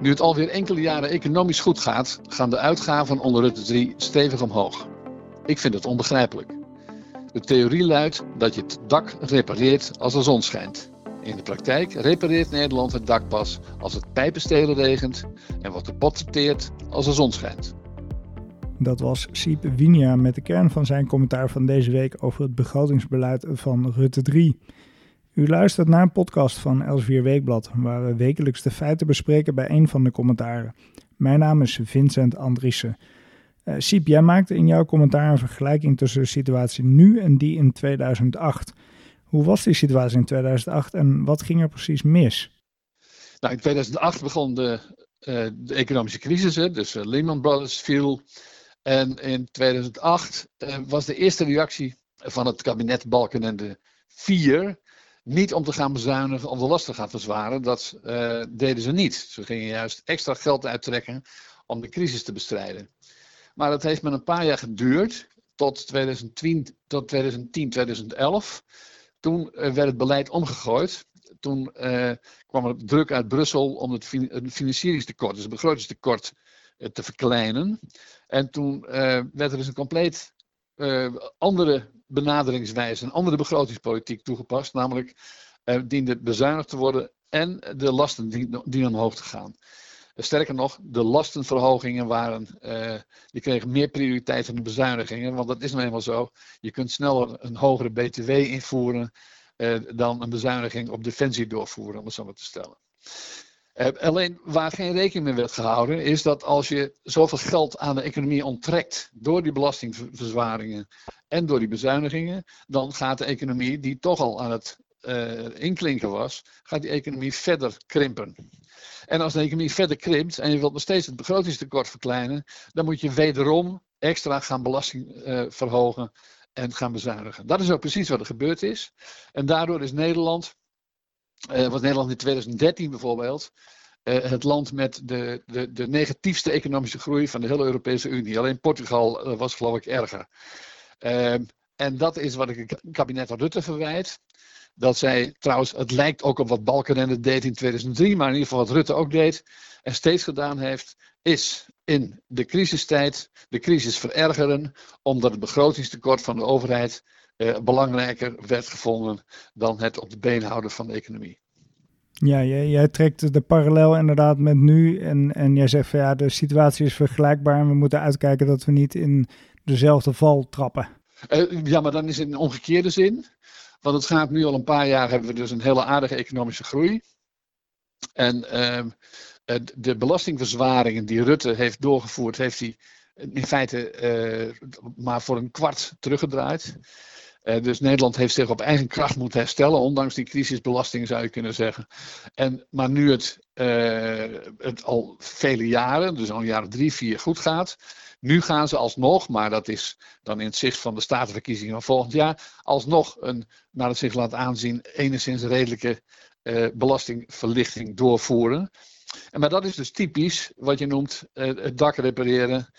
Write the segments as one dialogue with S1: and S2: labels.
S1: Nu het alweer enkele jaren economisch goed gaat, gaan de uitgaven onder Rutte 3 stevig omhoog. Ik vind het onbegrijpelijk. De theorie luidt dat je het dak repareert als de zon schijnt. In de praktijk repareert Nederland het dak pas als het pijpenstelen regent en wordt de pot als de zon schijnt.
S2: Dat was Siep Winia met de kern van zijn commentaar van deze week over het begrotingsbeleid van Rutte 3. U luistert naar een podcast van Elsevier Weekblad, waar we wekelijks de feiten bespreken bij een van de commentaren. Mijn naam is Vincent Andriessen. Uh, Siep, jij maakte in jouw commentaar een vergelijking tussen de situatie nu en die in 2008. Hoe was die situatie in 2008 en wat ging er precies mis?
S1: Nou, in 2008 begon de, uh, de economische crisis, hè, dus uh, Lehman Brothers viel. En in 2008 was de eerste reactie van het kabinet Balkenende 4 niet om te gaan bezuinigen, om de last te gaan verzwaren. Dat uh, deden ze niet. Ze gingen juist extra geld uittrekken om de crisis te bestrijden. Maar dat heeft met een paar jaar geduurd, tot 2010, tot 2010 2011. Toen uh, werd het beleid omgegooid. Toen uh, kwam er druk uit Brussel om het, het financieringstekort, dus het begrotingstekort, te verkleinen. En toen werd er dus een compleet andere benaderingswijze, een andere begrotingspolitiek toegepast. Namelijk uh, diende bezuinigd te worden en de lasten dienen omhoog te gaan. Sterker nog, de lastenverhogingen waren, uh, die kregen meer prioriteit dan de bezuinigingen. Want dat is nou eenmaal zo. Je kunt sneller een hogere BTW invoeren uh, dan een bezuiniging op defensie doorvoeren, om het zo maar te stellen. Uh, alleen waar geen rekening mee werd gehouden, is dat als je zoveel geld aan de economie onttrekt door die belastingverzwaringen en door die bezuinigingen, dan gaat de economie, die toch al aan het uh, inklinken was, gaat die economie verder krimpen. En als de economie verder krimpt en je wilt nog steeds het begrotingstekort verkleinen, dan moet je wederom extra gaan belasting uh, verhogen en gaan bezuinigen. Dat is ook precies wat er gebeurd is. En daardoor is Nederland was Nederland in 2013 bijvoorbeeld uh, het land met de, de, de negatiefste economische groei van de hele Europese Unie. Alleen Portugal uh, was geloof ik erger. Ehm, en dat is wat ik het kabinet Rutte verwijt. Dat zij trouwens, het lijkt ook op wat Balkenende deed in 2003, maar in ieder geval wat Rutte ook deed en steeds gedaan heeft, is in de crisistijd de crisis verergeren, omdat het begrotingstekort van de overheid eh, belangrijker werd gevonden dan het op de been houden van de economie.
S2: Ja, jij, jij, trekt de parallel inderdaad met nu. En, en jij zegt van ja, de situatie is vergelijkbaar. En we moeten uitkijken dat we niet in dezelfde val trappen.
S1: Uh, ja, maar dan is het in omgekeerde zin. Want het gaat nu al een paar jaar, hebben we dus een hele aardige economische groei. En uh, de belastingverzwaringen die Rutte heeft doorgevoerd, heeft hij in feite uh, maar voor een kwart teruggedraaid. Uh, dus Nederland heeft zich op eigen kracht moeten herstellen, ondanks die crisisbelasting zou je kunnen zeggen. En, maar nu het, uh, het al vele jaren, dus al een jaar drie, vier goed gaat. Nu gaan ze alsnog, maar dat is dan in het zicht van de statenverkiezingen van volgend jaar, alsnog een, naar het zich laat aanzien, enigszins redelijke uh, belastingverlichting doorvoeren. En, maar dat is dus typisch wat je noemt het dak repareren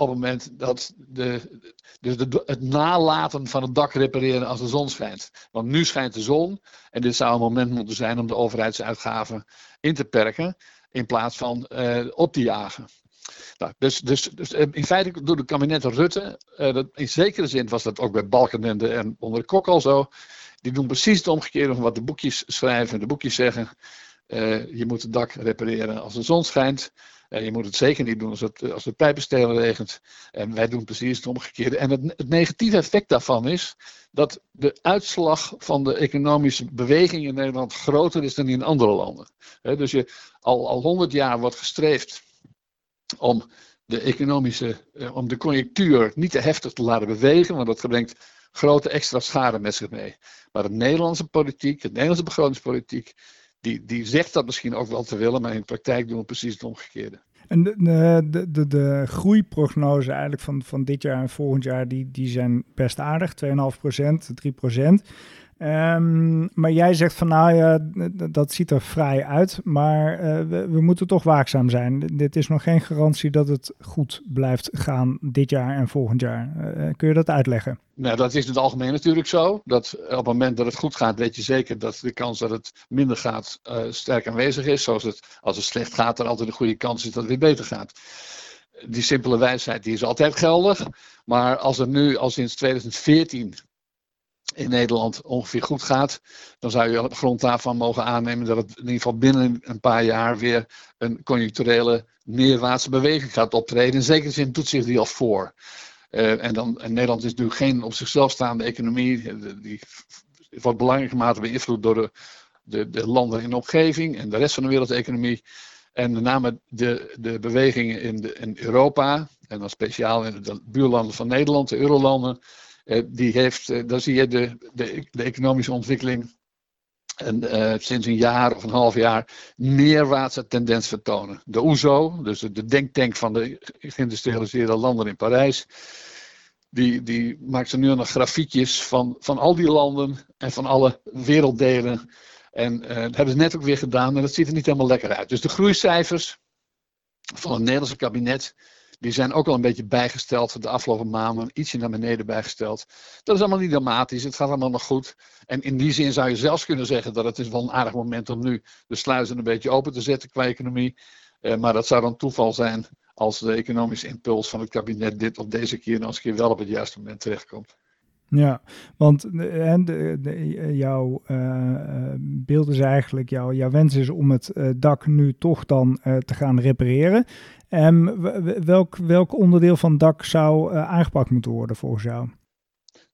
S1: op het moment dat de, dus de, het nalaten van het dak repareren als de zon schijnt. Want nu schijnt de zon en dit zou een moment moeten zijn om de overheidsuitgaven in te perken in plaats van uh, op te jagen. Nou, dus, dus, dus eh, in feite door de kabinet Rutte, uh, dat, in zekere zin was dat ook bij Balkenende en onder de Kok al zo. Die doen precies het omgekeerde van wat de boekjes schrijven en de boekjes zeggen. Je moet het dak repareren als de zon schijnt. Je moet het zeker niet doen als het, als het pijpenstelen regent. En wij doen precies het omgekeerde. En het, negatieve effect daarvan is dat de uitslag van de economische beweging in Nederland groter is dan in andere landen. Dus je, al, al 100 jaar wordt gestreefd om de economische, eh, om de conjunctuur niet te heftig te laten bewegen, want dat brengt grote extra schade met zich mee. Maar de Nederlandse politiek, de Nederlandse begrotingspolitiek, die, die zegt dat misschien ook wel te willen, maar in de praktijk doen we precies het omgekeerde.
S2: En de, de, de, de groeiprognose eigenlijk van, van dit jaar en volgend jaar, die, die zijn best aardig. 2,5 procent, 3 procent. Um, maar jij zegt van nou ja, dat ziet er vrij uit, maar uh, we, moeten toch waakzaam zijn. Dit is nog geen garantie dat het goed blijft gaan dit jaar en volgend jaar. Uh, kun je dat uitleggen?
S1: Nou, dat is in het algemeen natuurlijk zo. Dat op het moment dat het goed gaat, weet je zeker dat de kans dat het minder gaat uh, sterk aanwezig is. Zoals het, als het slecht gaat, er altijd een goede kans is dat het weer beter gaat die simpele wijsheid die is altijd geldig. Maar als het nu, al sinds 2014 in Nederland ongeveer goed gaat, dan zou je op grond daarvan mogen aannemen dat het in ieder geval binnen een paar jaar weer een conjuncturele neerwaartse beweging gaat optreden. In zekere zin doet zich die al voor. Uh, en, dan, en Nederland is nu geen op zichzelf staande economie. Die wordt belangrijke mate beïnvloed door de, de, de landen in omgeving en de rest van de wereldeconomie. En met name de, de bewegingen in, de, in Europa, en dan speciaal in de buurlanden van Nederland, de eurolanden, eh, die heeft, eh, dan zie je de, de, de economische ontwikkeling en, uh, sinds een jaar of een half jaar neerwaartse tendens vertonen. De OESO, dus de denktank van de geïndustrialiseerde landen in Parijs, die, die maakt er nu nog grafiekjes van, van al die landen en van alle werelddelen. En dat hebben ze net ook weer gedaan en dat ziet er niet helemaal lekker uit. Dus de groeicijfers van het Nederlandse kabinet die zijn ook al een beetje bijgesteld de afgelopen maanden. Ietsje naar beneden bijgesteld. Dat is allemaal niet dramatisch. Het gaat allemaal nog goed. En in die zin zou je zelfs kunnen zeggen dat het is wel een aardig moment om nu de sluizen een beetje open te zetten qua economie. Uh, maar dat zou dan toeval zijn als de economische impuls van het kabinet dit op deze keer nog eens een keer wel op het juiste moment terechtkomt.
S2: Ja, want en de, jouw uh, beeld is eigenlijk, jouw, jouw wens is om het uh, dak nu toch dan te gaan repareren. Um, welk, welk onderdeel van het dak zou aangepakt moeten worden volgens jou?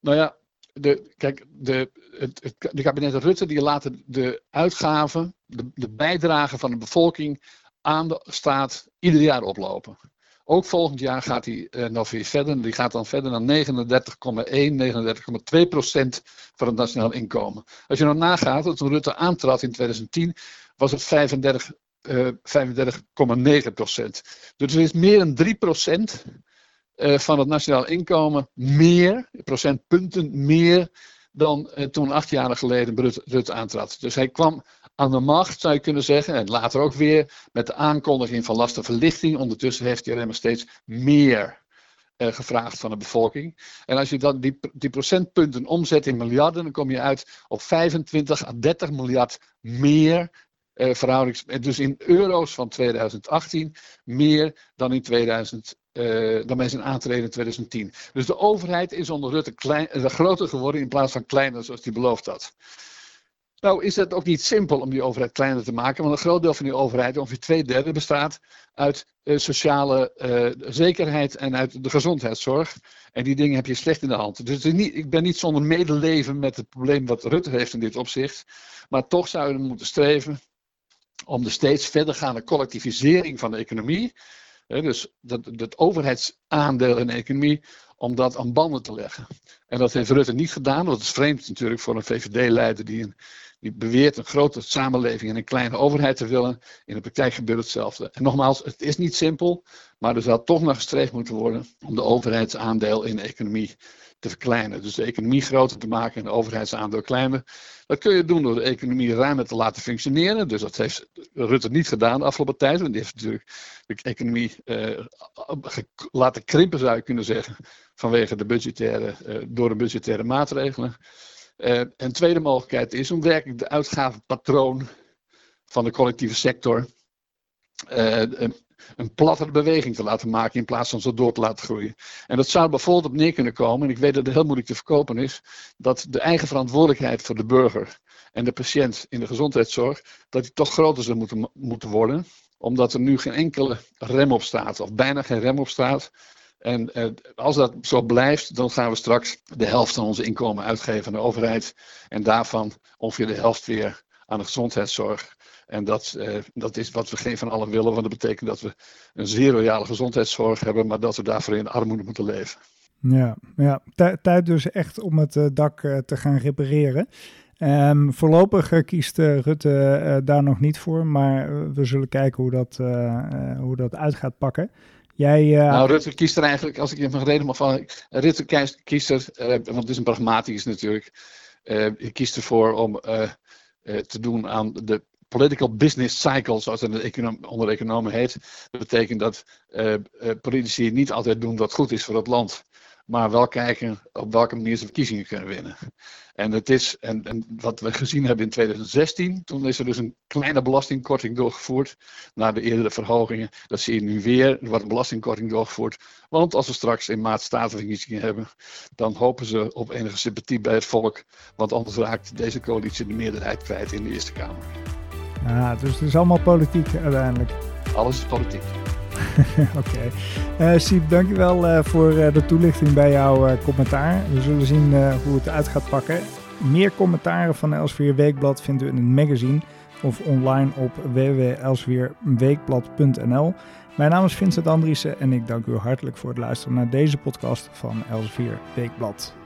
S1: Nou ja, de, kijk, de, het, het, de kabinet Rutte die laten de uitgaven, de, de bijdrage van de bevolking aan de staat ieder jaar oplopen. Ook volgend jaar gaat hij uh, nog weer verder. Die gaat dan verder naar 39,1, 39,2 procent van het nationaal inkomen. Als je nou nagaat, dat toen Rutte aantrad in 2010, was het 35, uh, 35,9 procent. Dus er is meer dan 3 procent uh, van het nationaal inkomen meer, procentpunten meer dan toen acht jaar geleden Rutte aantrad. Dus hij kwam aan de macht, zou je kunnen zeggen. En later ook weer met de aankondiging van lastenverlichting. Ondertussen heeft helemaal steeds meer uh, gevraagd van de bevolking. En als je dan die, die procentpunten omzet in miljarden, dan kom je uit op 25 à 30 miljard meer uh, verhoudings, dus in euro's van 2018 meer dan in 2000, uh, dan bij zijn aantreden in 2010. Dus de overheid is onder Rutte klein, groter geworden in plaats van kleiner zoals hij beloofd had. Nou is het ook niet simpel om die overheid kleiner te maken, want een groot deel van die overheid, ongeveer twee derde, bestaat uit uh, sociale uh, zekerheid en uit de gezondheidszorg. En die dingen heb je slecht in de hand. Dus ik ben niet zonder medeleven met het probleem wat Rutte heeft in dit opzicht. Maar toch zouden we moeten streven om de steeds verdergaande collectivisering van de economie, dus dat, het overheidsaandeel in de economie, om dat aan banden te leggen. En dat heeft Rutte niet gedaan, dat is vreemd natuurlijk voor een VVD-leider die een die beweert een grote samenleving en een kleine overheid te willen. In de praktijk gebeurt hetzelfde. En nogmaals, het is niet simpel, maar er zal toch nog gestreefd moeten worden om de overheidsaandeel in de economie te verkleinen. Dus de economie groter te maken en de overheidsaandeel kleiner. Dat kun je doen door de economie ruimer te laten functioneren. Dus dat heeft Rutte niet gedaan de afgelopen tijd. Want die heeft natuurlijk de economie eh, laten krimpen, zou je kunnen zeggen. Vanwege de budgettaire, uh, door de budgettaire maatregelen. Uh, een tweede mogelijkheid is om werkelijk de uitgavenpatroon van de collectieve sector uh, een, plattere beweging te laten maken in plaats van zo door te laten groeien. En dat zou bijvoorbeeld op neer kunnen komen, en ik weet dat het heel moeilijk te verkopen is, dat de eigen verantwoordelijkheid voor de burger en de patiënt in de gezondheidszorg, dat toch groter zou moeten, moeten worden omdat er nu geen enkele rem op staat, of bijna geen rem op staat, en eh, als dat zo blijft, dan gaan we straks de helft van onze inkomen uitgeven aan de overheid. En daarvan ongeveer de helft weer aan de gezondheidszorg. En dat, eh, dat is wat we geen van allen willen, want dat betekent dat we een zeer royale gezondheidszorg hebben, maar dat we daarvoor in armoede moeten leven.
S2: Ja, ja. tijd dus echt om het uh, dak te gaan repareren. Um, voorlopig kiest Rutte daar nog niet voor, maar we zullen kijken hoe dat, hoe dat uit gaat pakken. Jij,
S1: uh... Nou, Rutte kiest er eigenlijk, als ik mag reden mag van, Rutte kiest, er, uh, want het is een pragmatisch natuurlijk, je kiest ervoor om te doen aan de political business cycle, zoals het onder economen heet. Dat betekent dat politici niet altijd doen wat goed is voor het land maar wel kijken op welke manier ze verkiezingen kunnen winnen. En, het is, en, en wat we gezien hebben in 2016, toen is er dus een kleine belastingkorting doorgevoerd naar de eerdere verhogingen. Dat zie je nu weer, er wordt een belastingkorting doorgevoerd. Want als we straks in maart statenverkiezingen hebben, dan hopen ze op enige sympathie bij het volk. Want anders raakt deze coalitie de meerderheid kwijt in de Eerste Kamer.
S2: Ja, dus het is allemaal politiek uiteindelijk.
S1: Alles is politiek.
S2: Oké. Okay. Uh, eh, Siep, dankjewel uh, voor uh, de toelichting bij jouw commentaar. We zullen zien hoe het uit gaat pakken. Meer commentaren van Elsvier Weekblad vinden we in het magazine of online op www.elsvierweekblad.nl. Mijn naam is Vincent Andriessen en ik dank u hartelijk voor het luisteren naar deze podcast van Elsvier Weekblad.